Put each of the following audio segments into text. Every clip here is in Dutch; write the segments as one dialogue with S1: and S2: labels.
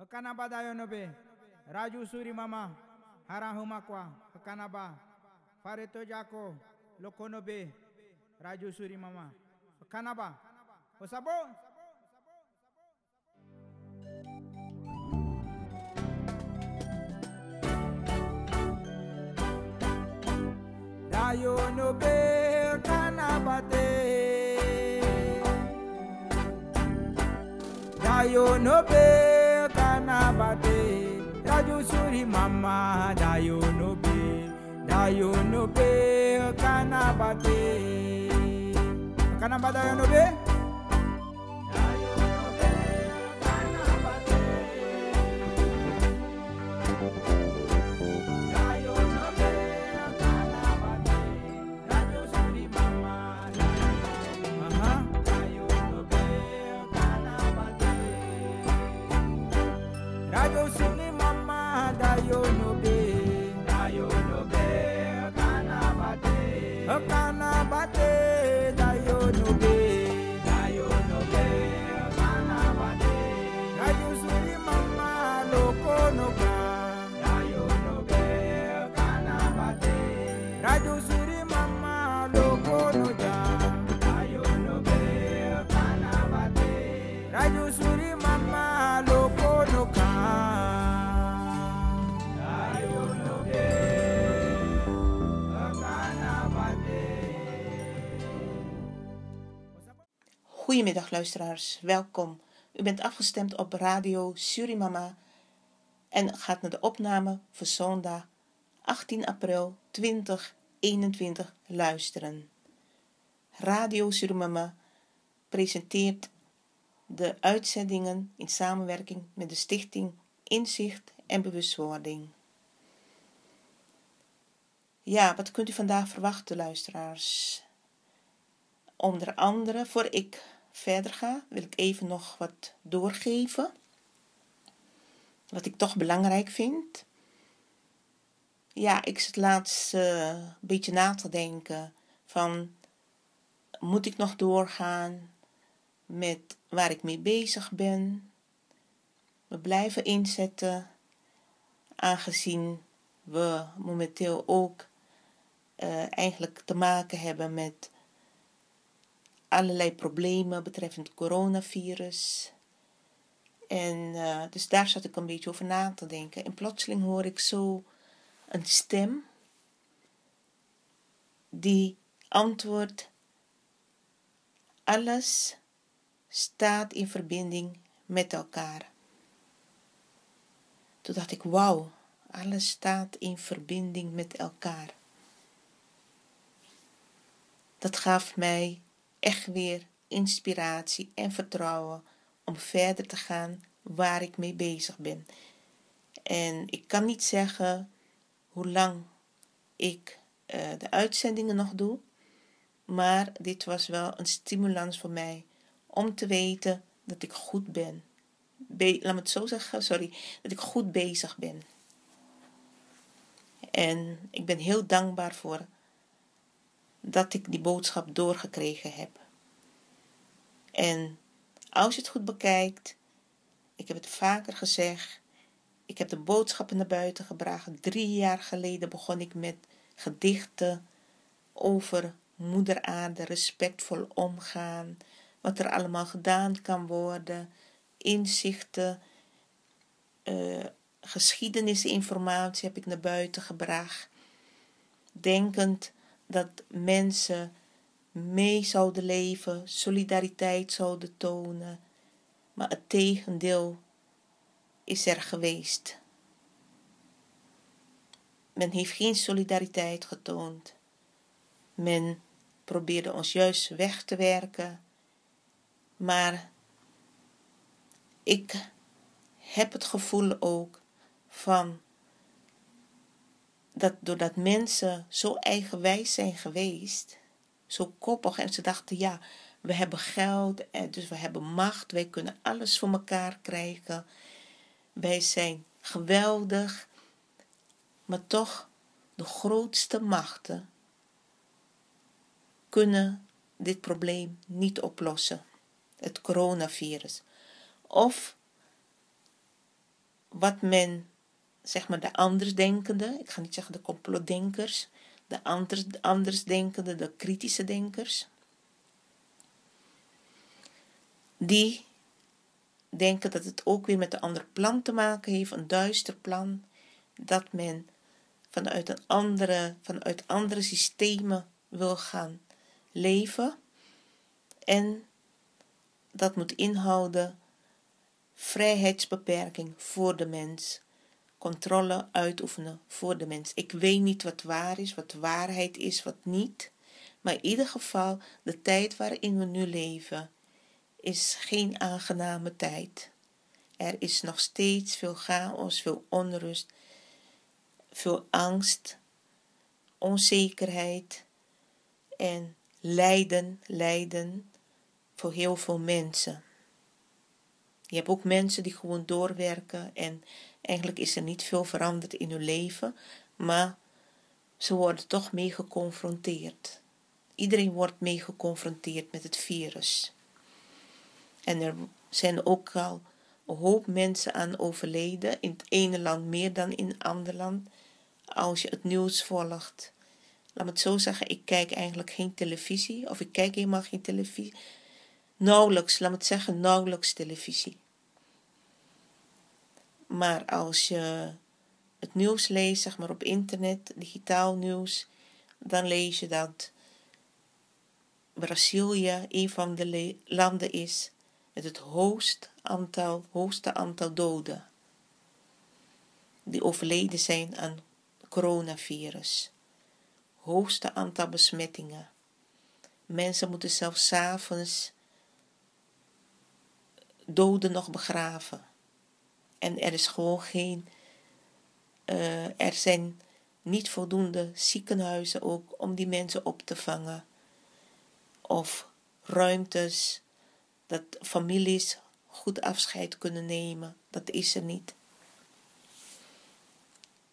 S1: Hakanaba dayonobe. Raju suri mama. Harahumakwa. Hakanaba. Fareto jako. Lokonobe. Raju suri mama. Hakanaba. Osabo. Dayonobe. Kanabate. Dayonobe bate. That suri mama, da you no be, da you no be, canabate. Canabada you no be.
S2: Goedemiddag luisteraars, welkom. U bent afgestemd op radio Surimama en gaat naar de opname voor zondag 18 april 2021 luisteren. Radio Surimama presenteert de uitzendingen in samenwerking met de stichting Inzicht en Bewustwording. Ja, wat kunt u vandaag verwachten, luisteraars? Onder andere, voor ik verder ga, wil ik even nog wat doorgeven. Wat ik toch belangrijk vind. Ja, ik zit laatst eh, een beetje na te denken van, moet ik nog doorgaan met waar ik mee bezig ben? We blijven inzetten, aangezien we momenteel ook eh, eigenlijk te maken hebben met allerlei problemen betreffend het coronavirus. En eh, dus daar zat ik een beetje over na te denken. En plotseling hoor ik zo een stem die antwoordt: alles staat in verbinding met elkaar. Toen dacht ik: wauw, alles staat in verbinding met elkaar. Dat gaf mij echt weer inspiratie en vertrouwen om verder te gaan waar ik mee bezig ben. En ik kan niet zeggen hoe lang ik eh, de uitzendingen nog doe, maar dit was wel een stimulans voor mij om te weten dat ik goed ben. Be laat me het zo zeggen, sorry, dat ik goed bezig ben. En ik ben heel dankbaar voor dat ik die boodschap doorgekregen heb. En als je het goed bekijkt, ik heb het vaker gezegd, ik heb de boodschappen naar buiten gebracht. Drie jaar geleden begon ik met gedichten over moeder aarde, respectvol omgaan, wat er allemaal gedaan kan worden, inzichten, uh, geschiedenisinformatie heb ik naar buiten gebracht, denkend dat mensen mee zouden leven, solidariteit zouden tonen, maar het tegendeel is er geweest. Men heeft geen solidariteit getoond. Men probeerde ons juist weg te werken. Maar ik heb het gevoel ook van dat doordat mensen zo eigenwijs zijn geweest, zo koppig en ze dachten ja, we hebben geld, dus we hebben macht, wij kunnen alles voor elkaar krijgen. Wij zijn geweldig, maar toch de grootste machten kunnen dit probleem niet oplossen, het coronavirus. Of wat men, zeg maar de andersdenkende, ik ga niet zeggen de complotdenkers, de anders, andersdenkende, de kritische denkers, die denken dat het ook weer met een ander plan te maken heeft, een duister plan, dat men vanuit, een andere, vanuit andere systemen wil gaan leven. En dat moet inhouden vrijheidsbeperking voor de mens, controle uitoefenen voor de mens. Ik weet niet wat waar is, wat waarheid is, wat niet. Maar in ieder geval, de tijd waarin we nu leven, is geen aangename tijd. Er is nog steeds veel chaos, veel onrust, veel angst, onzekerheid en lijden, lijden voor heel veel mensen. Je hebt ook mensen die gewoon doorwerken en eigenlijk is er niet veel veranderd in hun leven, maar ze worden toch mee geconfronteerd. Iedereen wordt mee geconfronteerd met het virus. En er zijn ook al een hoop mensen aan overleden, in het ene land meer dan in het andere land, als je het nieuws volgt. Laat me het zo zeggen, ik kijk eigenlijk geen televisie, of ik kijk helemaal geen televisie. Nauwelijks, laat me het zeggen, nauwelijks televisie. Maar als je het nieuws leest, zeg maar op internet, digitaal nieuws, dan lees je dat Brazilië een van de landen is met het hoogst aantal, hoogste aantal doden die overleden zijn aan coronavirus. Hoogste aantal besmettingen. Mensen moeten zelfs s'avonds doden nog begraven. En er is gewoon geen. Uh, er zijn niet voldoende ziekenhuizen ook om die mensen op te vangen. Of ruimtes dat families goed afscheid kunnen nemen. Dat is er niet.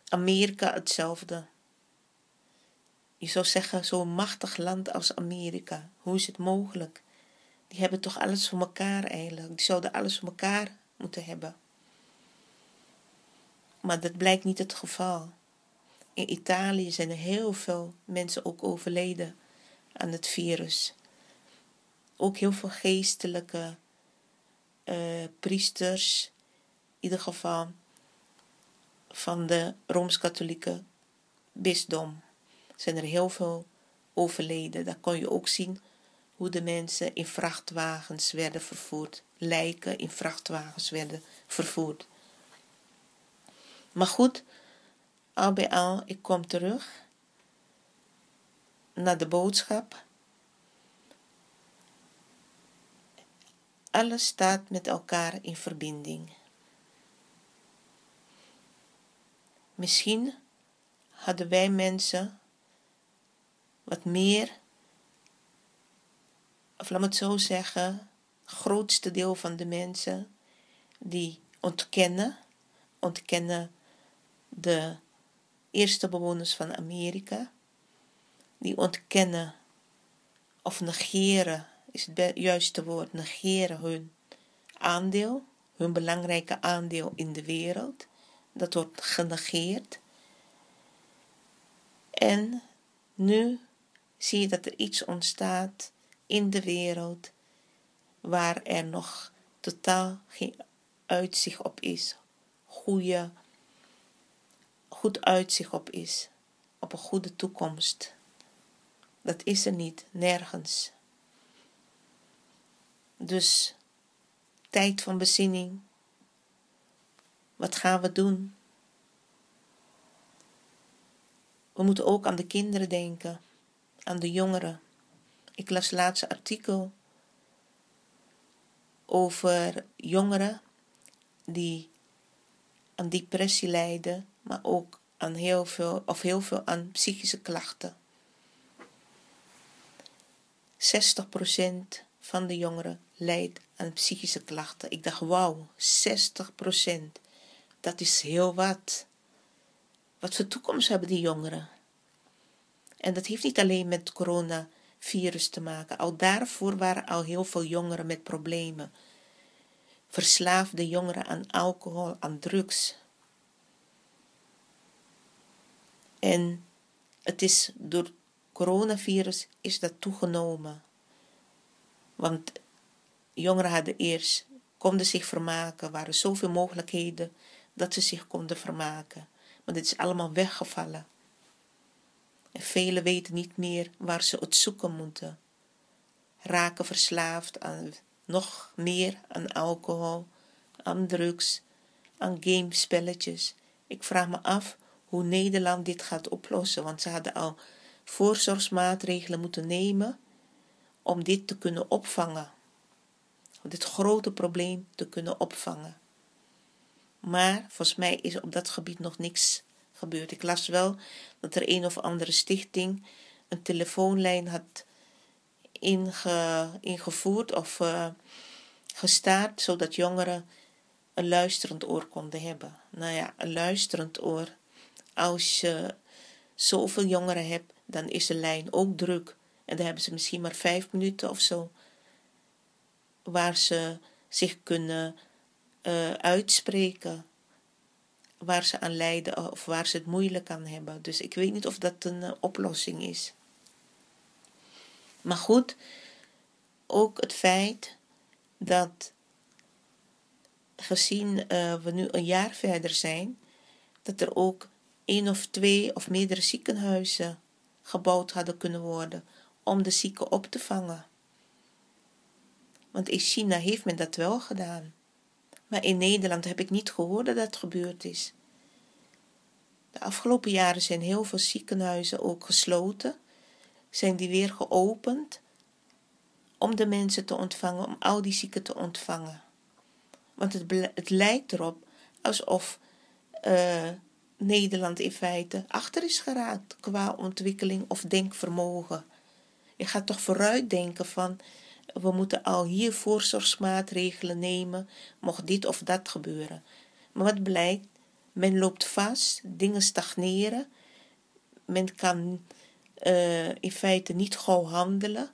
S2: Amerika hetzelfde. Je zou zeggen, zo'n machtig land als Amerika, hoe is het mogelijk? Die hebben toch alles voor elkaar eigenlijk. Die zouden alles voor elkaar moeten hebben. Maar dat blijkt niet het geval. In Italië zijn er heel veel mensen ook overleden aan het virus. Ook heel veel geestelijke uh, priesters, in ieder geval van de Rooms-Katholieke bisdom, zijn er heel veel overleden. Daar kon je ook zien hoe de mensen in vrachtwagens werden vervoerd, lijken in vrachtwagens werden vervoerd. Maar goed, al bij al, ik kom terug naar de boodschap. Alles staat met elkaar in verbinding. Misschien hadden wij mensen wat meer, of laat me het zo zeggen, grootste deel van de mensen die ontkennen, ontkennen de eerste bewoners van Amerika, die ontkennen of negeren, is het juiste woord, negeren hun aandeel, hun belangrijke aandeel in de wereld. Dat wordt genegeerd. En nu zie je dat er iets ontstaat in de wereld waar er nog totaal geen uitzicht op is. Goede goed uitzicht op is, op een goede toekomst. Dat is er niet, nergens. Dus tijd van bezinning. Wat gaan we doen? We moeten ook aan de kinderen denken, aan de jongeren. Ik las laatst een artikel over jongeren die aan depressie lijden maar ook aan heel veel, of heel veel aan psychische klachten. 60% van de jongeren lijdt aan psychische klachten. Ik dacht, wauw, 60%. Dat is heel wat. Wat voor toekomst hebben die jongeren? En dat heeft niet alleen met coronavirus te maken. Al daarvoor waren al heel veel jongeren met problemen. Verslaafde jongeren aan alcohol, aan drugs, En het is door coronavirus is dat toegenomen. Want jongeren hadden eerst, konden zich vermaken, waren zoveel mogelijkheden dat ze zich konden vermaken. Maar dit is allemaal weggevallen. En velen weten niet meer waar ze het zoeken moeten. Raken verslaafd aan nog meer aan alcohol, aan drugs, aan gamespelletjes. Ik vraag me af hoe Nederland dit gaat oplossen, want ze hadden al voorzorgsmaatregelen moeten nemen om dit te kunnen opvangen. Om dit grote probleem te kunnen opvangen. Maar volgens mij is op dat gebied nog niks gebeurd. Ik las wel dat er een of andere stichting een telefoonlijn had inge, ingevoerd of uh, gestaard, zodat jongeren een luisterend oor konden hebben. Nou ja, een luisterend oor. Als je zoveel jongeren hebt, dan is de lijn ook druk. En dan hebben ze misschien maar vijf minuten of zo. Waar ze zich kunnen uh, uitspreken. Waar ze aan lijden of waar ze het moeilijk aan hebben. Dus ik weet niet of dat een uh, oplossing is. Maar goed, ook het feit dat gezien uh, we nu een jaar verder zijn, dat er ook één of twee of meerdere ziekenhuizen gebouwd hadden kunnen worden om de zieken op te vangen. Want in China heeft men dat wel gedaan. Maar in Nederland heb ik niet gehoord dat dat gebeurd is. De afgelopen jaren zijn heel veel ziekenhuizen ook gesloten, zijn die weer geopend om de mensen te ontvangen, om al die zieken te ontvangen. Want het, het lijkt erop alsof uh, Nederland in feite achter is geraakt qua ontwikkeling of denkvermogen. Je gaat toch vooruit denken van we moeten al hier voorzorgsmaatregelen nemen, mocht dit of dat gebeuren. Maar wat blijkt, men loopt vast, dingen stagneren, men kan uh, in feite niet gauw handelen.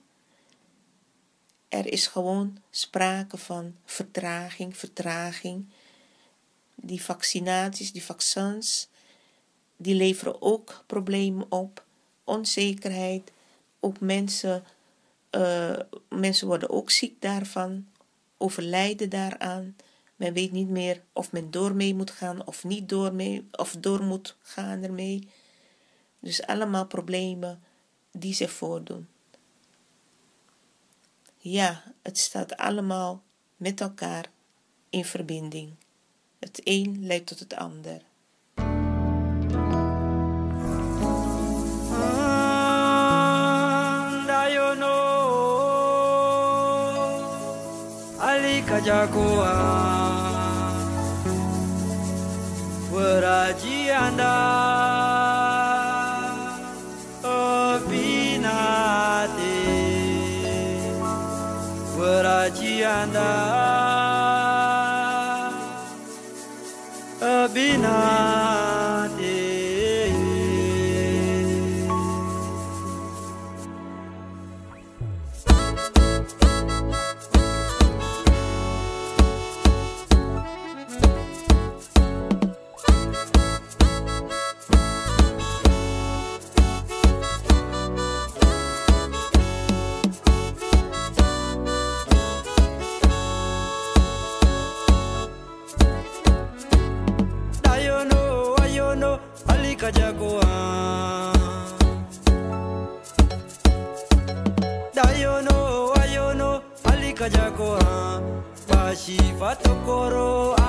S2: Er is gewoon sprake van vertraging, vertraging. Die vaccinaties, die vaccins, die leveren ook problemen op. Onzekerheid. Ook mensen, uh, mensen worden ook ziek daarvan, overlijden daaraan. Men weet niet meer of men door mee moet gaan of niet door, mee, of door moet gaan ermee. Dus allemaal problemen die zich voordoen. Ja, het staat allemaal met elkaar in verbinding. Het een leidt tot het ander.
S3: kajagoan beraji anda. shiva tokoro.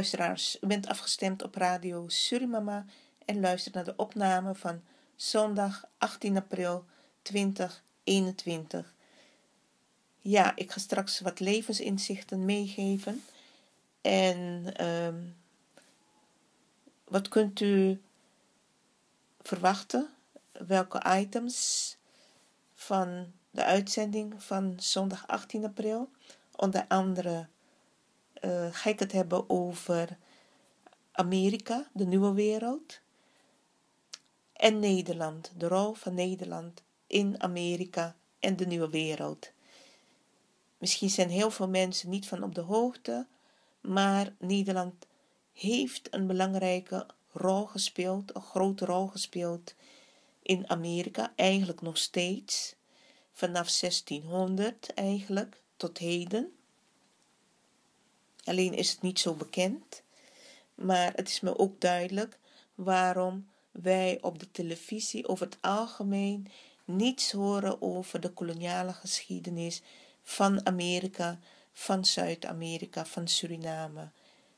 S2: Luisteraars, u bent afgestemd op radio Surimama en luistert naar de opname van zondag 18 april 2021. Ja, ik ga straks wat levensinzichten meegeven. En ehm, wat kunt u verwachten? Welke items van de uitzending van zondag 18 april? Onder andere eh, ga ik het hebben over Amerika, de nieuwe wereld. En Nederland, de rol van Nederland in Amerika en de nieuwe wereld. Misschien zijn heel veel mensen niet van op de hoogte, maar Nederland heeft een belangrijke rol gespeeld, een grote rol gespeeld in Amerika, eigenlijk nog steeds, vanaf 1600 eigenlijk tot heden. Alleen is het niet zo bekend, maar het is me ook duidelijk waarom wij op de televisie over het algemeen niets horen over de koloniale geschiedenis van Amerika, van Zuid-Amerika, van Suriname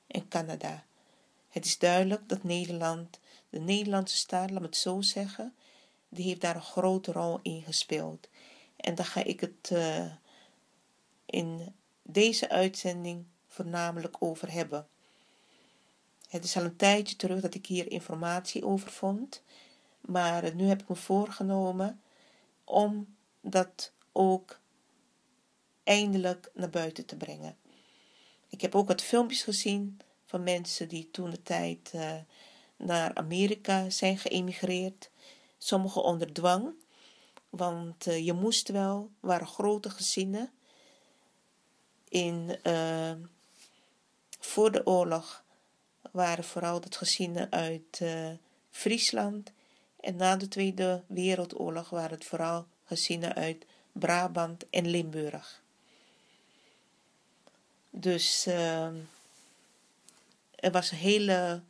S2: en Canada. Het is duidelijk dat Nederland, de Nederlandse staat, laat me het zo zeggen, die heeft daar een grote rol in gespeeld. En daar ga ik het uh, in deze uitzending voornamelijk over hebben. Het is al een tijdje terug dat ik hier informatie over vond, maar nu heb ik me voorgenomen om dat ook eindelijk naar buiten te brengen. Ik heb ook wat filmpjes gezien van mensen die toen de tijd uh, naar Amerika zijn geëmigreerd. Sommigen onder dwang, want uh, je moest wel, waren grote gezinnen. In, uh, voor de oorlog waren vooral het gezinnen uit Friesland. En na de Tweede Wereldoorlog waren het vooral gezinnen uit Brabant en Limburg. Dus uh, er was een hele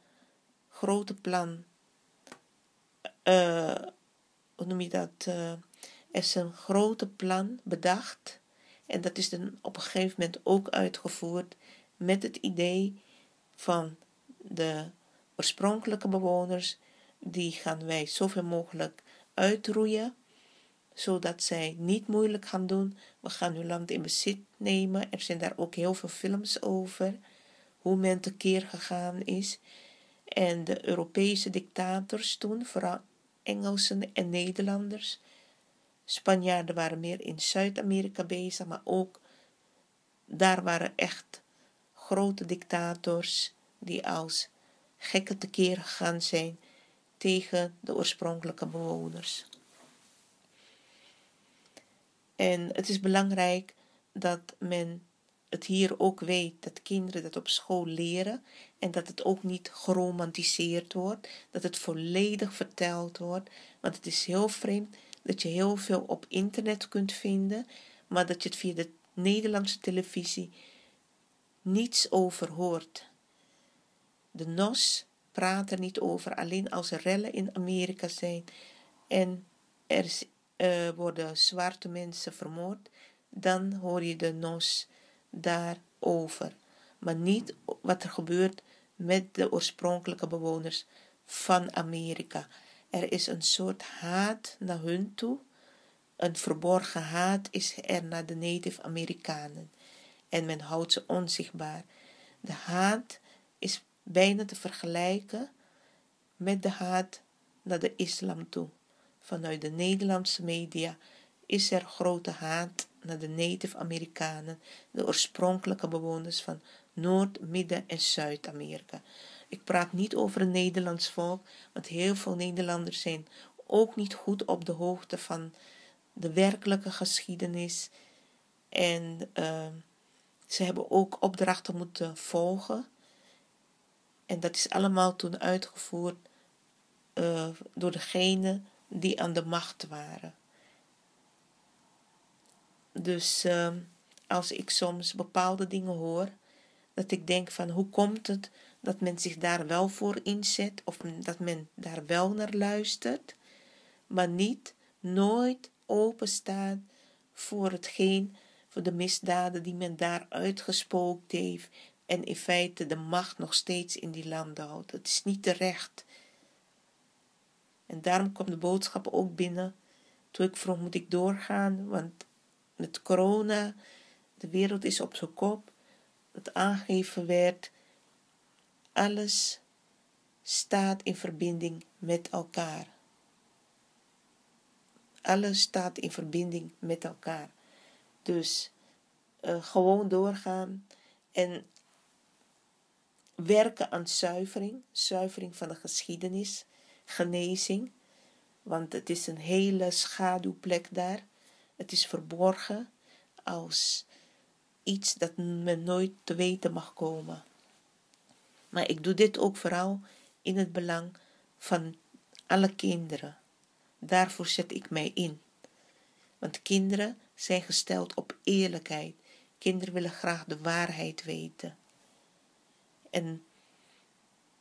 S2: grote plan. Uh, hoe noem je dat? Uh, er is een grote plan bedacht. En dat is dan op een gegeven moment ook uitgevoerd met het idee van de oorspronkelijke bewoners. Die gaan wij zoveel mogelijk uitroeien zodat zij niet moeilijk gaan doen. We gaan hun land in bezit nemen. Er zijn daar ook heel veel films over, hoe men tekeer gegaan is. En de Europese dictators toen, vooral Engelsen en Nederlanders. Spanjaarden waren meer in Zuid-Amerika bezig, maar ook daar waren echt grote dictators die als gekken tekeer gegaan zijn tegen de oorspronkelijke bewoners. En het is belangrijk dat men het hier ook weet, dat kinderen dat op school leren en dat het ook niet geromantiseerd wordt, dat het volledig verteld wordt. Want het is heel vreemd dat je heel veel op internet kunt vinden, maar dat je het via de Nederlandse televisie niets over hoort. De NOS praat er niet over, alleen als er rellen in Amerika zijn en er uh, worden zwarte mensen vermoord, dan hoor je de NOS daarover. Maar niet wat er gebeurt met de oorspronkelijke bewoners van Amerika. Er is een soort haat naar hun toe. Een verborgen haat is er naar de Native Amerikanen. En men houdt ze onzichtbaar. De haat is bijna te vergelijken met de haat naar de islam toe vanuit de Nederlandse media is er grote haat naar de Native Amerikanen, de oorspronkelijke bewoners van Noord-, Midden- en Zuid-Amerika. Ik praat niet over een Nederlands volk, want heel veel Nederlanders zijn ook niet goed op de hoogte van de werkelijke geschiedenis. En uh, ze hebben ook opdrachten moeten volgen. En dat is allemaal toen uitgevoerd uh, door degene die aan de macht waren. Dus uh, als ik soms bepaalde dingen hoor, dat ik denk van hoe komt het dat men zich daar wel voor inzet of dat men daar wel naar luistert, maar niet, nooit open staat voor hetgeen, voor de misdaden die men daar uitgespookt heeft en in feite de macht nog steeds in die landen houdt. Het is niet terecht. En daarom kwam de boodschap ook binnen. Toen ik vroeg, moet ik doorgaan? Want met corona, de wereld is op zijn kop. Dat aangegeven werd, alles staat in verbinding met elkaar. Alles staat in verbinding met elkaar. Dus uh, gewoon doorgaan en werken aan zuivering, zuivering van de geschiedenis, genezing, want het is een hele schaduwplek daar. Het is verborgen als iets dat men nooit te weten mag komen. Maar ik doe dit ook vooral in het belang van alle kinderen. Daarvoor zet ik mij in. Want kinderen zijn gesteld op eerlijkheid. Kinderen willen graag de waarheid weten. En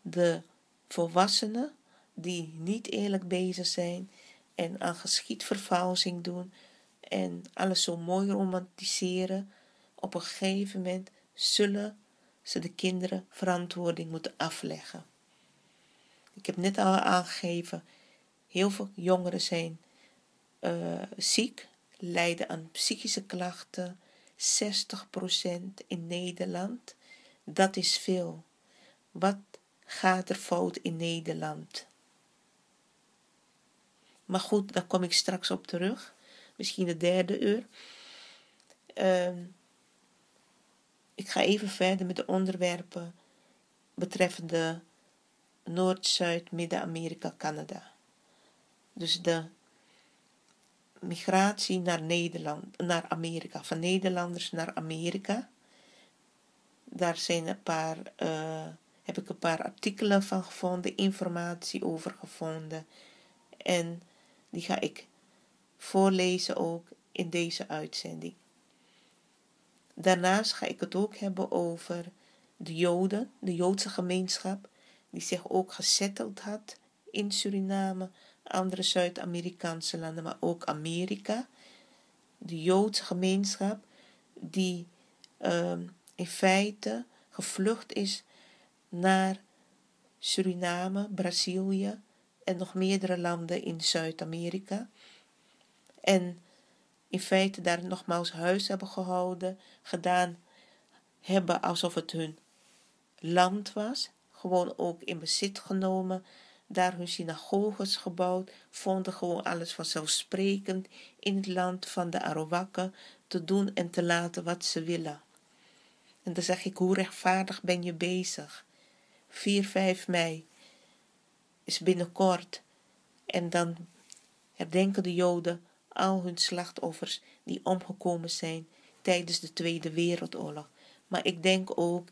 S2: de volwassenen die niet eerlijk bezig zijn en aan geschiedvervalsing doen en alles zo mooi romantiseren, op een gegeven moment zullen ze de kinderen verantwoording moeten afleggen. Ik heb net al aangegeven, heel veel jongeren zijn uh, ziek, lijden aan psychische klachten, 60% in Nederland. Dat is veel. Wat gaat er fout in Nederland? Maar goed, daar kom ik straks op terug. Misschien de derde uur. Ehm, ik ga even verder met de onderwerpen betreffende Noord, Zuid, Midden-Amerika, Canada. Dus de migratie naar Nederland, naar Amerika, van Nederlanders naar Amerika. Daar zijn een paar, uh, heb ik een paar artikelen van gevonden, informatie over gevonden. En die ga ik voorlezen ook in deze uitzending. Daarnaast ga ik het ook hebben over de Joden, de Joodse gemeenschap, die zich ook gezetteld had in Suriname, andere Zuid-Amerikaanse landen, maar ook Amerika. De Joodse gemeenschap die ehm, in feite gevlucht is naar Suriname, Brazilië en nog meerdere landen in Zuid-Amerika. En in feite daar nogmaals huis hebben gehouden, gedaan hebben alsof het hun land was, gewoon ook in bezit genomen, daar hun synagoges gebouwd, vonden gewoon alles vanzelfsprekend in het land van de Arawakken te doen en te laten wat ze willen. En dan zeg ik, hoe rechtvaardig ben je bezig? 4, 5 mei is binnenkort en dan herdenken de Joden al hun slachtoffers die omgekomen zijn tijdens de Tweede Wereldoorlog. Maar ik denk ook,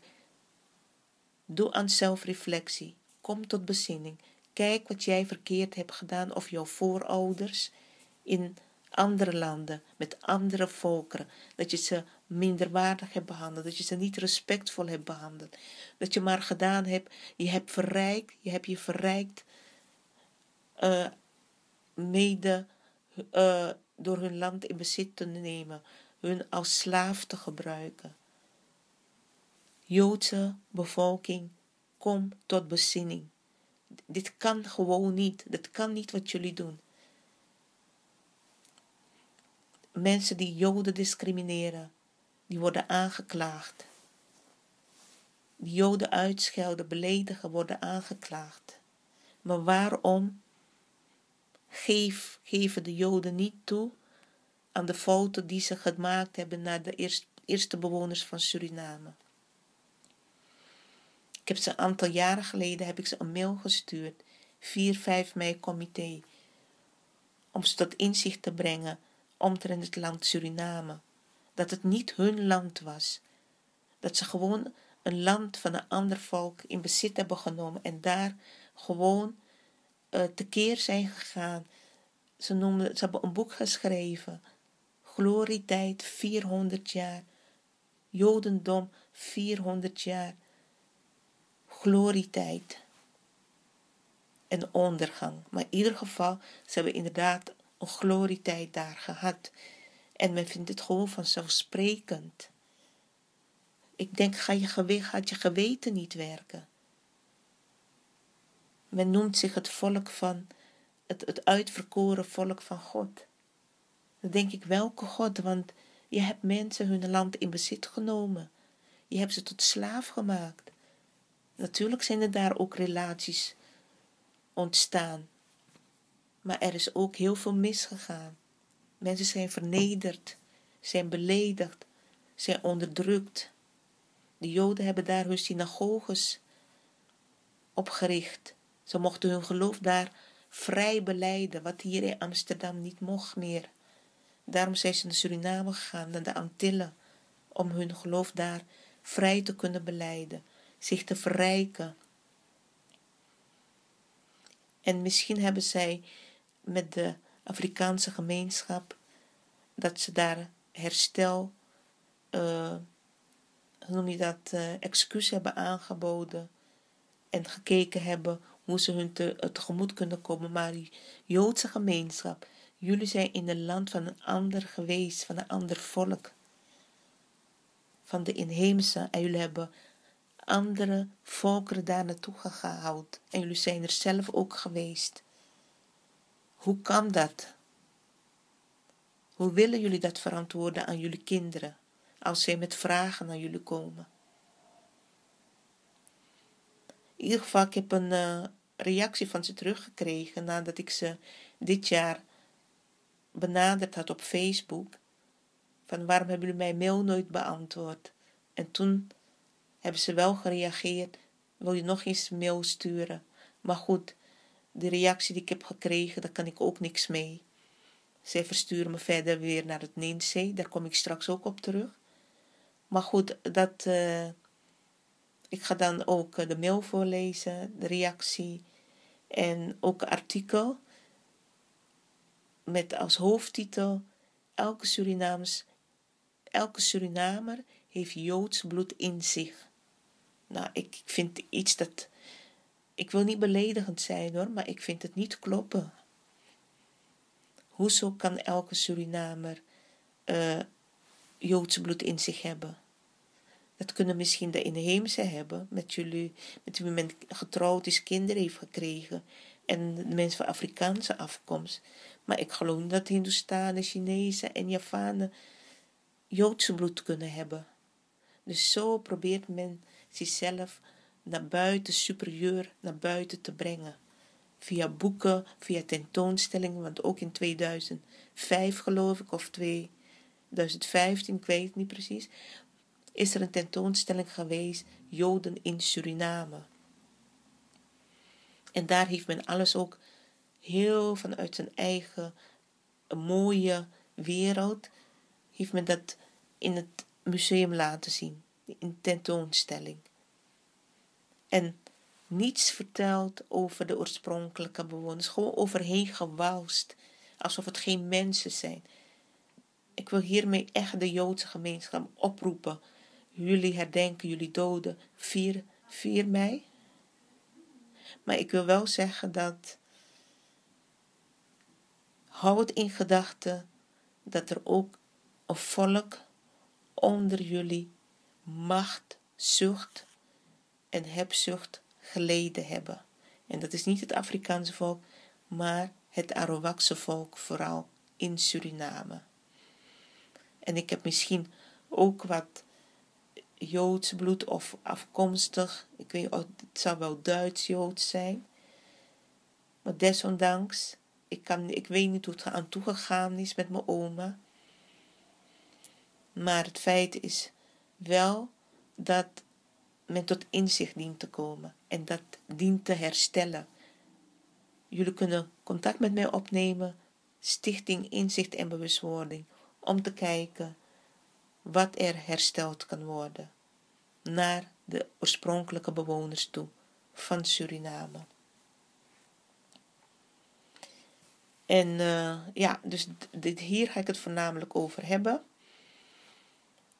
S2: doe aan zelfreflectie. Kom tot bezinning. Kijk wat jij verkeerd hebt gedaan of jouw voorouders in andere landen, met andere volkeren. Dat je ze minderwaardig hebt behandeld, dat je ze niet respectvol hebt behandeld. Dat je maar gedaan hebt, je hebt verrijkt, je hebt je verrijkt uh, mede uh, door hun land in bezit te nemen, hun als slaaf te gebruiken. Joodse bevolking, kom tot bezinning. Dit kan gewoon niet. Dit kan niet wat jullie doen. Mensen die Joden discrimineren, die worden aangeklaagd. Die Joden uitschelden, beledigen, worden aangeklaagd. Maar waarom geven de Joden niet toe aan de foto die ze gemaakt hebben naar de eerste bewoners van Suriname. Heb ze een aantal jaren geleden heb ik ze een mail gestuurd, 4, 5 mei comité, om ze tot inzicht te brengen omtrent het land Suriname. Dat het niet hun land was. Dat ze gewoon een land van een ander volk in bezit hebben genomen en daar gewoon uh, tekeer zijn gegaan. Ze, noemden, ze hebben een boek geschreven. Glorietijd 400 jaar. Jodendom 400 jaar. Glorietijd. En ondergang. Maar in ieder geval, ze hebben inderdaad een glorietijd daar gehad. En men vindt het gewoon vanzelfsprekend. Ik denk, ga je gewicht, gaat je geweten niet werken. Men noemt zich het volk van, het, het uitverkoren volk van God. Dan denk ik, welke God? Want je hebt mensen hun land in bezit genomen. Je hebt ze tot slaaf gemaakt. Natuurlijk zijn er daar ook relaties ontstaan. Maar er is ook heel veel misgegaan. Mensen zijn vernederd, zijn beledigd, zijn onderdrukt. De Joden hebben daar hun synagoges opgericht. Ze mochten hun geloof daar vrij beleiden, wat hier in Amsterdam niet mocht meer. Daarom zijn ze naar Suriname gegaan, naar de Antillen, om hun geloof daar vrij te kunnen beleiden, zich te verrijken. En misschien hebben zij met de Afrikaanse gemeenschap dat ze daar herstel, uh, hoe noem je dat, uh, excuus hebben aangeboden en gekeken hebben hoe ze hun te, tegemoet kunnen komen. Maar die Joodse gemeenschap, jullie zijn in een land van een ander geweest, van een ander volk. Van de inheemse. En jullie hebben andere volkeren daar naartoe gehaald. En jullie zijn er zelf ook geweest. Hoe kan dat? Hoe willen jullie dat verantwoorden aan jullie kinderen als zij met vragen naar jullie komen? In ieder geval, ik heb een uh, reactie van ze teruggekregen nadat ik ze dit jaar benaderd had op Facebook. Van waarom hebben jullie mijn mail nooit beantwoord? En toen hebben ze wel gereageerd. Wil je nog eens mail sturen? Maar goed, de reactie die ik heb gekregen, daar kan ik ook niks mee. Zij versturen me verder weer naar het Neenzee. Daar kom ik straks ook op terug. Maar goed, dat, uh, ik ga dan ook de mail voorlezen, de reactie. En ook een artikel met als hoofdtitel Elke Surinaams, elke Surinamer heeft Joods bloed in zich. Nou, ik vind iets dat. Ik wil niet beledigend zijn hoor, maar ik vind het niet kloppen. Hoezo kan elke Surinamer uh, Joods bloed in zich hebben? Dat kunnen misschien de inheemse hebben, met jullie, met wie men getrouwd is, kinderen heeft gekregen. En mensen van Afrikaanse afkomst. Maar ik geloof dat Hindoestanen, Chinezen en Javanen Joodse bloed kunnen hebben. Dus zo probeert men zichzelf naar buiten, superieur naar buiten te brengen. Via boeken, via tentoonstellingen, want ook in 2005 geloof ik, of 2015, ik weet het niet precies, is er een tentoonstelling geweest, Joden in Suriname. En daar heeft men alles ook heel vanuit zijn eigen mooie wereld, heeft men dat in het museum laten zien, in tentoonstelling. En niets verteld over de oorspronkelijke bewoners, gewoon overheen gewalst, alsof het geen mensen zijn. Ik wil hiermee echt de Joodse gemeenschap oproepen. Jullie herdenken jullie doden 4, 4 mei. Maar ik wil wel zeggen dat. Houd in gedachten dat er ook een volk onder jullie macht, zucht en hebzucht geleden hebben. En dat is niet het Afrikaanse volk, maar het Arawakse volk, vooral in Suriname. En ik heb misschien ook wat Joods bloed of afkomstig. Ik weet, het zou wel Duits-Joods zijn. Maar desondanks, ik, kan, ik weet niet hoe het aan toegegaan is met mijn oma. Maar het feit is wel dat men tot inzicht dient te komen en dat dient te herstellen. Jullie kunnen contact met mij opnemen, Stichting Inzicht en Bewustwording, om te kijken wat er hersteld kan worden naar de oorspronkelijke bewoners toe van Suriname. En uh, ja, dus dit, hier ga ik het voornamelijk over hebben.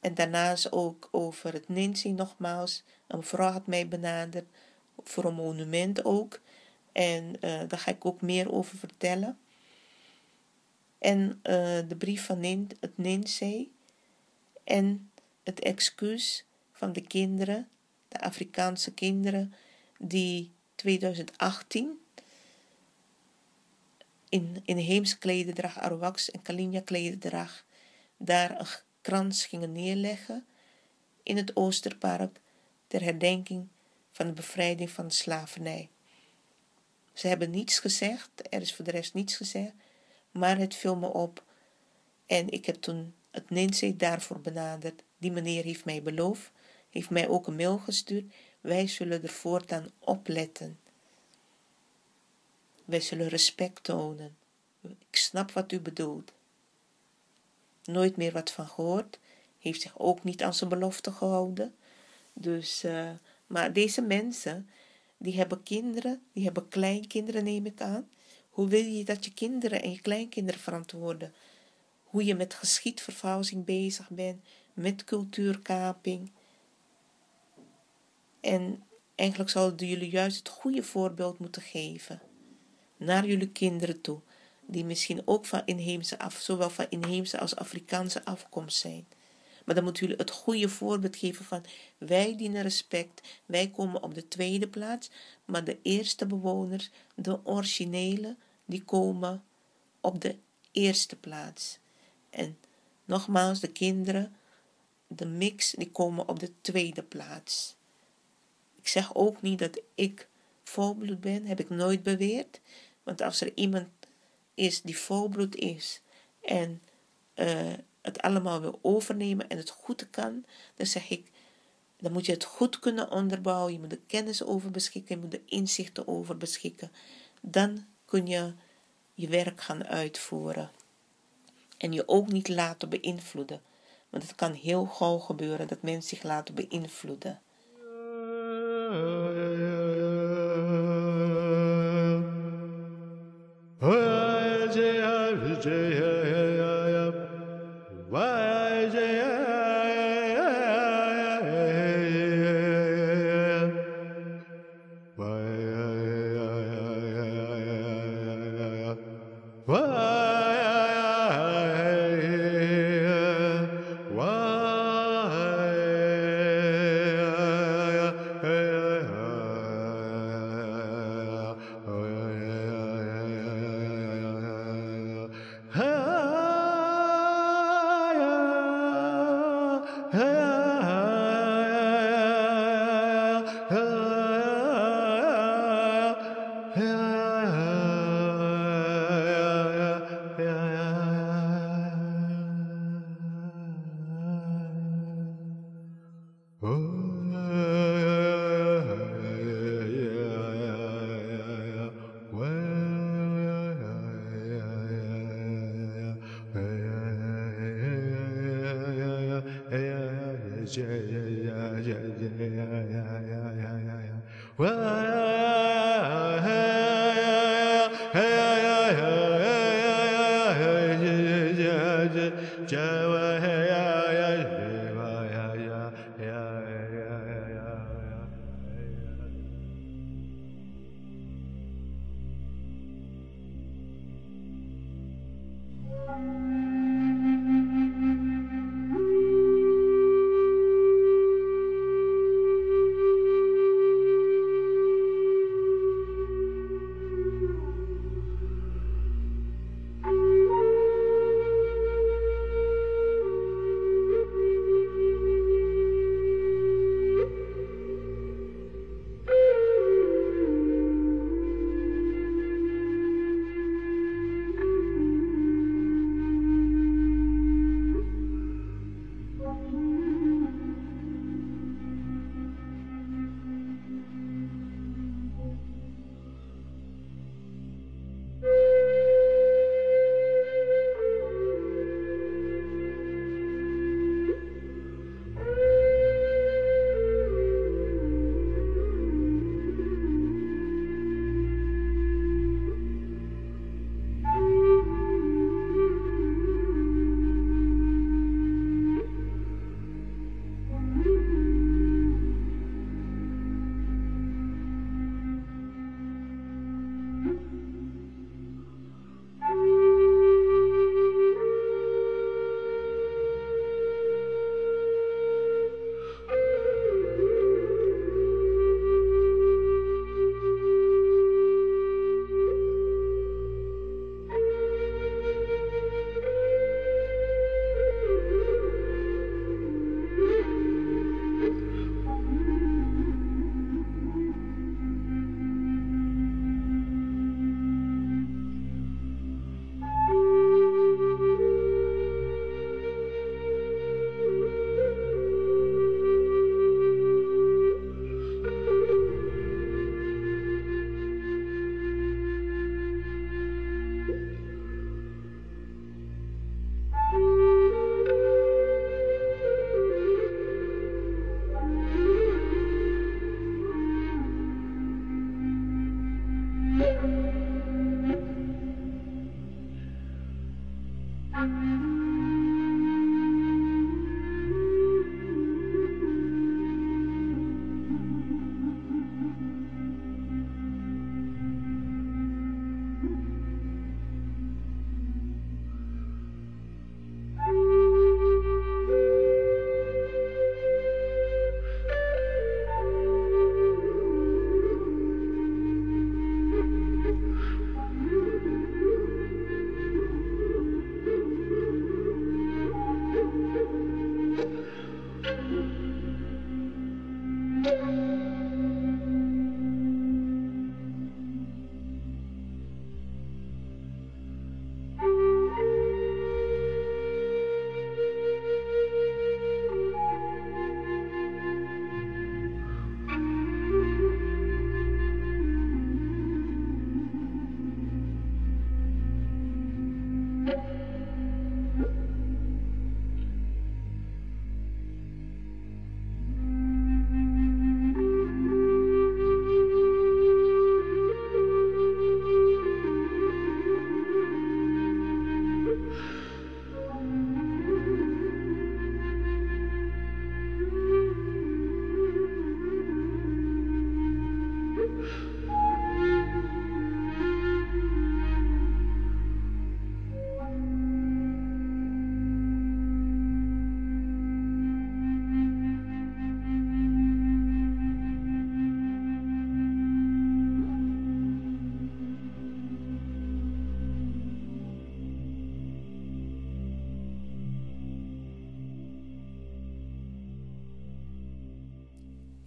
S2: En daarnaast ook over het Ninsi nogmaals. Een vrouw had mij benaderd voor een monument ook. En uh, daar ga ik ook meer over vertellen. En uh, de brief van het Ninsi. En het excuus van de kinderen, de Afrikaanse kinderen, die 2018 in inheems klededrag, Arawaks en Kalinja klededrag, daar krans gingen neerleggen in het Oosterpark ter herdenking van de bevrijding van de slavernij. Ze hebben niets gezegd, er is voor de rest niets gezegd, maar het viel me op en ik heb toen het Ninzee daarvoor benaderd. Die meneer heeft mij beloofd, heeft mij ook een mail gestuurd. Wij zullen er voortaan opletten. Wij zullen respect tonen. Ik snap wat u bedoelt nooit meer wat van gehoord. Heeft zich ook niet aan zijn belofte gehouden. Dus, uh, maar deze mensen, die hebben kinderen, die hebben kleinkinderen, neem ik aan. Hoe wil je dat je kinderen en je kleinkinderen verantwoorden? Hoe je met geschiedvervalsing bezig bent, met cultuurkaping. En eigenlijk zouden jullie juist het goede voorbeeld moeten geven naar jullie kinderen toe die misschien ook van inheemse af, zowel van inheemse als Afrikaanse afkomst zijn. Maar dan moeten jullie het goede voorbeeld geven van wij dienen respect, wij komen op de tweede plaats, maar de eerste bewoners, de originele, die komen op de eerste plaats.
S4: En nogmaals, de kinderen, de mix, die komen op de tweede plaats. Ik zeg ook niet dat ik volbloed ben, heb ik nooit beweerd. Want als er iemand is die volbloed is en uh, het allemaal wil overnemen en het goed kan, dan zeg ik, dan moet je het goed kunnen onderbouwen. Je moet er kennis over beschikken, je moet er inzichten over beschikken. Dan kun je je werk gaan uitvoeren. En je ook niet laten beïnvloeden. Want het kan heel gauw gebeuren dat mensen zich laten beïnvloeden.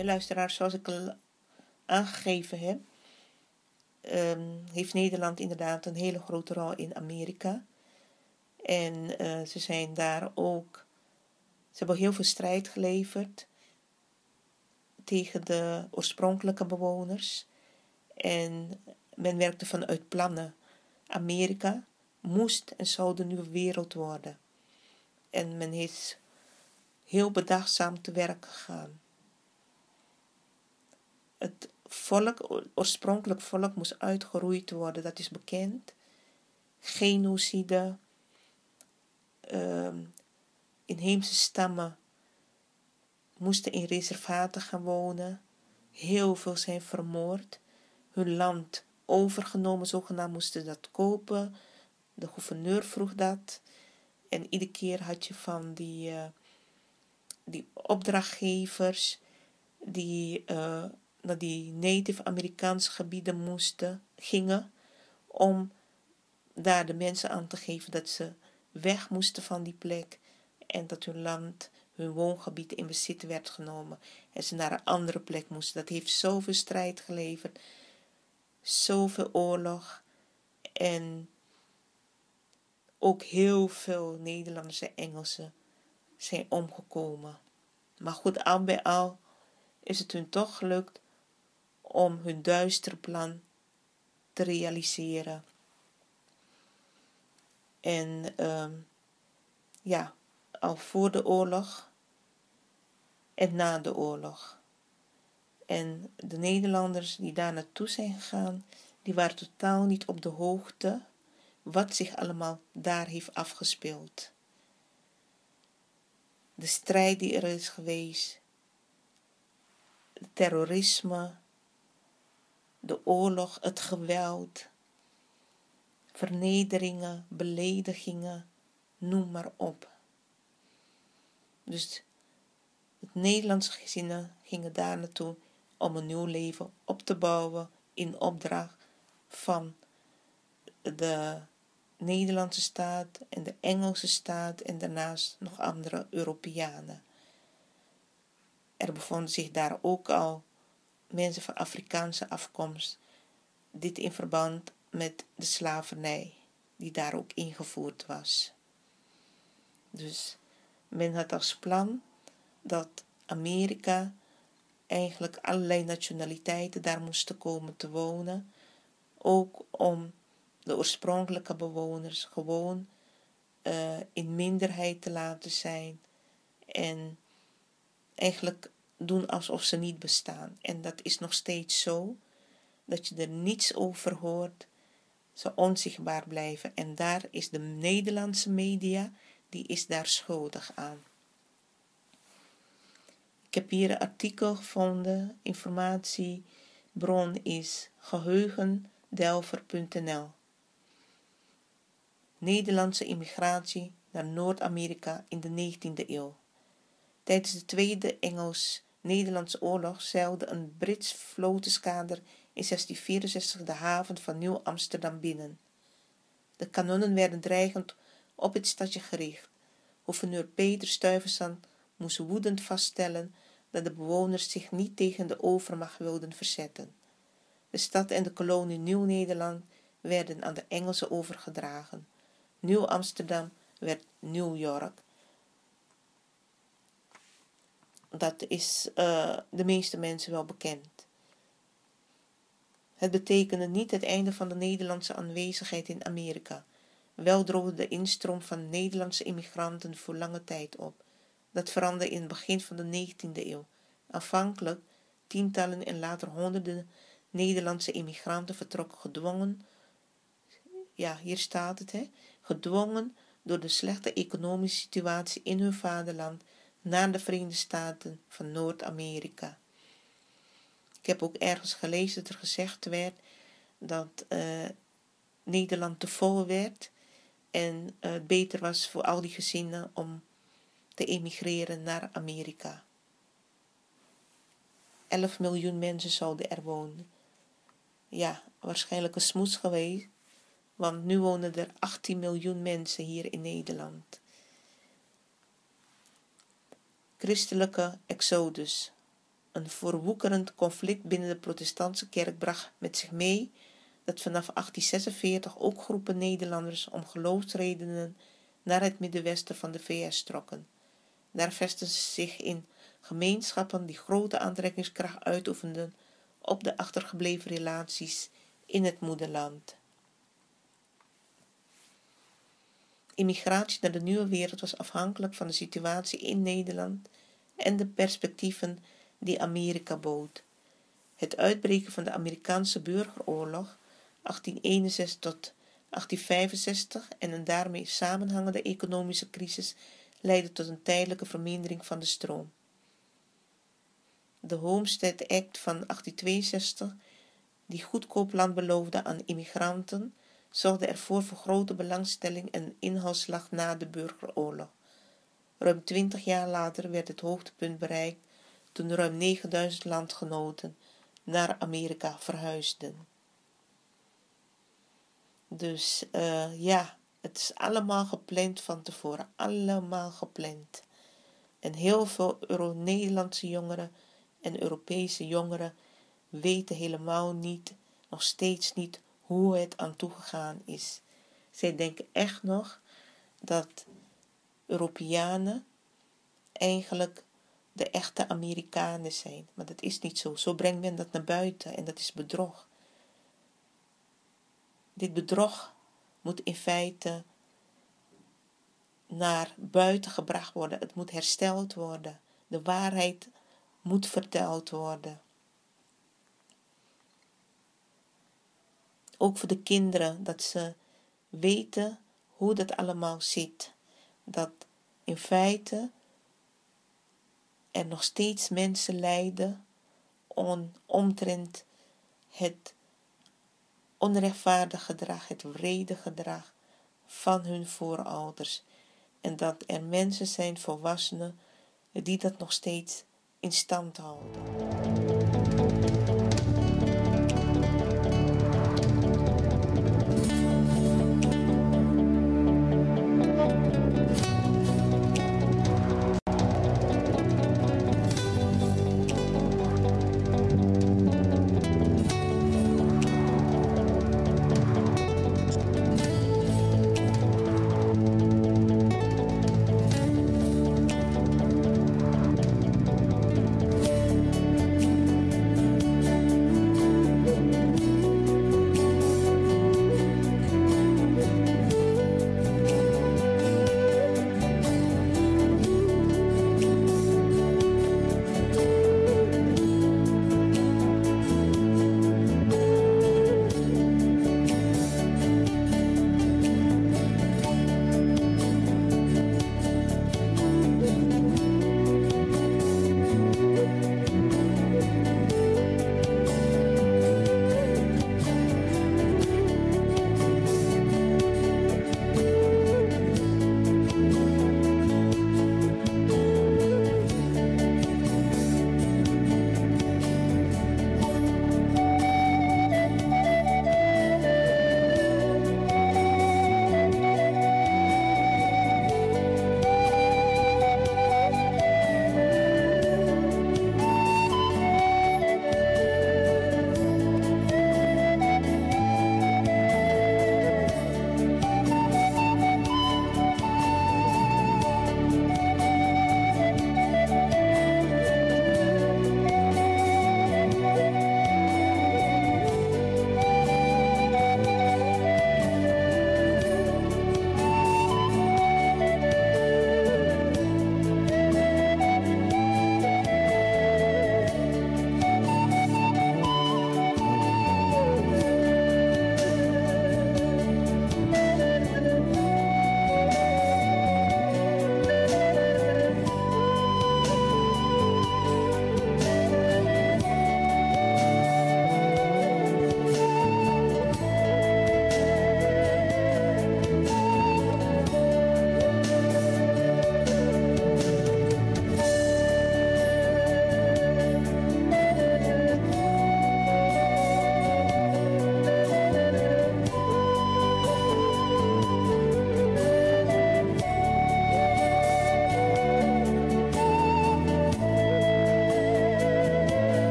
S2: Ja, luisteraars, zoals ik al aangegeven heb, ehm, heeft Nederland inderdaad een hele grote rol in Amerika. En eh, ze zijn daar ook, ze hebben heel veel strijd geleverd tegen de oorspronkelijke bewoners. En men werkte vanuit plannen. Amerika moest en zou de nieuwe wereld worden. En men is heel bedachtzaam te werk gegaan het volk, oorspronkelijk volk, moest uitgeroeid worden. Dat is bekend. Genocide. Um, inheemse stammen moesten in reservaten gaan wonen. Heel veel zijn vermoord. Hun land overgenomen, zogenaamd moesten dat kopen. De gouverneur vroeg dat. En iedere keer had je van die, uh, die opdrachtgevers die uh, naar die Native Amerikaanse gebieden moesten, gingen, om daar de mensen aan te geven dat ze weg moesten van die plek en dat hun land, hun woongebied in bezit werd genomen en ze naar een andere plek moesten. Dat heeft zoveel strijd geleverd, zoveel oorlog en ook heel veel Nederlandse en Engelsen zijn omgekomen. Maar goed, al bij al is het hun toch gelukt om hun duistere plan te realiseren. En uh, ja, al voor de oorlog en na de oorlog. En de Nederlanders die daar naartoe zijn gegaan, die waren totaal niet op de hoogte wat zich allemaal daar heeft afgespeeld. De strijd die er is geweest, het terrorisme, de oorlog, het geweld, vernederingen, beledigingen, noem maar op. Dus het Nederlandse gezinnen gingen daar naartoe om een nieuw leven op te bouwen in opdracht van de Nederlandse staat en de Engelse staat en daarnaast nog andere Europeanen. Er bevonden zich daar ook al mensen van Afrikaanse afkomst. Dit in verband met de slavernij die daar ook ingevoerd was. Dus men had als plan dat Amerika eigenlijk allerlei nationaliteiten daar moesten komen te wonen, ook om de oorspronkelijke bewoners gewoon uh, in minderheid te laten zijn en eigenlijk doen alsof ze niet bestaan. En dat is nog steeds zo, dat je er niets over hoort, ze onzichtbaar blijven. En daar is de Nederlandse media, die is daar schuldig aan. Ik heb hier een artikel gevonden, informatiebron is geheugendelver.nl Nederlandse immigratie naar Noord-Amerika in de 19e eeuw. Tijdens de Tweede Engels Nederlandse oorlog zeilde een Brits vlotenskader in 1664 de haven van Nieuw-Amsterdam binnen. De kanonnen werden dreigend op het stadje gericht. Gouverneur Peter Stuyvesant moest woedend vaststellen dat de bewoners zich niet tegen de overmacht wilden verzetten. De stad en de kolonie Nieuw-Nederland werden aan de Engelsen overgedragen. Nieuw-Amsterdam werd New York dat is uh, de meeste mensen wel bekend. Het betekende niet het einde van de Nederlandse aanwezigheid in Amerika. Wel droogde de instroom van Nederlandse immigranten voor lange tijd op. Dat veranderde in het begin van de 19e eeuw. Aanvankelijk tientallen en later honderden Nederlandse immigranten vertrokken gedwongen, ja, hier staat het, hè, gedwongen door de slechte economische situatie in hun vaderland naar de Verenigde Staten van Noord-Amerika. Ik heb ook ergens gelezen dat er gezegd werd dat uh, Nederland te vol werd en uh, het beter was voor al die gezinnen om te emigreren naar Amerika. 11 miljoen mensen zouden er wonen. Ja, waarschijnlijk een smoes geweest, want nu wonen er 18 miljoen mensen hier in Nederland. Christelijke exodus. Een verwoekerend conflict binnen de protestantse kerk bracht met zich mee dat vanaf 1846 ook groepen Nederlanders om geloofsredenen naar het middenwesten van de VS trokken. Daar vestigden ze zich in gemeenschappen die grote aantrekkingskracht uitoefenden op de achtergebleven relaties in het moederland. Immigratie naar de nieuwe wereld was afhankelijk van de situatie in Nederland en de perspectieven die Amerika bood. Het uitbreken van de Amerikaanse burgeroorlog 1861 tot 1865 en een daarmee samenhangende economische crisis leidde tot een tijdelijke vermindering van de stroom. De Homestead Act van 1862, die goedkoop land beloofde aan immigranten, zorgde ervoor voor grote belangstelling en inhaalslag na de burgeroorlog. Ruim twintig jaar later werd het hoogtepunt bereikt toen ruim 9000 landgenoten naar Amerika verhuisden. Dus uh, ja, het is allemaal gepland van tevoren, allemaal gepland. En heel veel Euro-Nederlandse jongeren en Europese jongeren weten helemaal niet, nog steeds niet, hoe het aan toegegaan is. Zij denken echt nog dat Europeanen eigenlijk de echte Amerikanen zijn. Maar dat is niet zo. Zo brengt men dat naar buiten en dat is bedrog. Dit bedrog moet in feite naar buiten gebracht worden. Het moet hersteld worden. De waarheid moet verteld worden. Ook voor de kinderen, dat ze weten hoe dat allemaal zit. Dat in feite er nog steeds mensen lijden om, omtrent het onrechtvaardig gedrag, het wrede gedrag van hun voorouders. En dat er mensen zijn, volwassenen, die dat nog steeds in stand houden.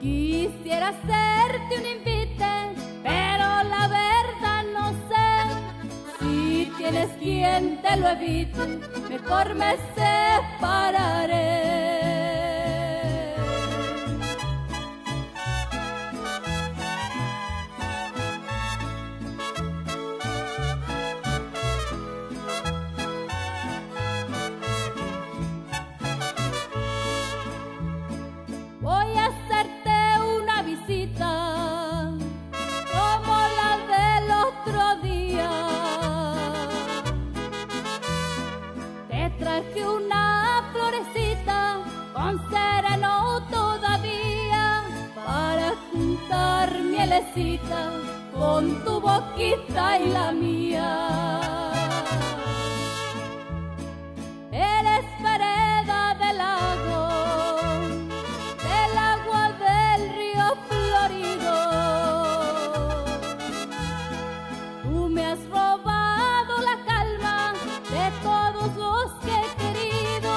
S5: Quisiera hacerte un invite, pero la verdad no sé si tienes quien te lo evite, mejor me separaré. Juntar mielecita con tu boquita y la mía. Eres vereda del lago, del agua del río florido. Tú me has robado la calma de todos los que he querido.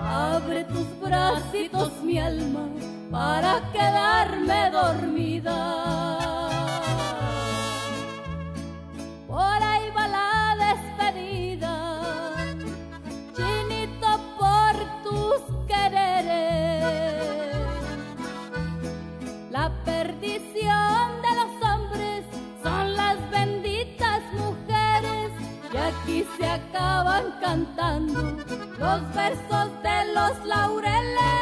S5: Abre tus bracitos, mi alma, para quedarme dormida. Por ahí va la despedida, chinito por tus quereres. La perdición de los hombres son las benditas mujeres y aquí se acaban cantando los versos de los laureles.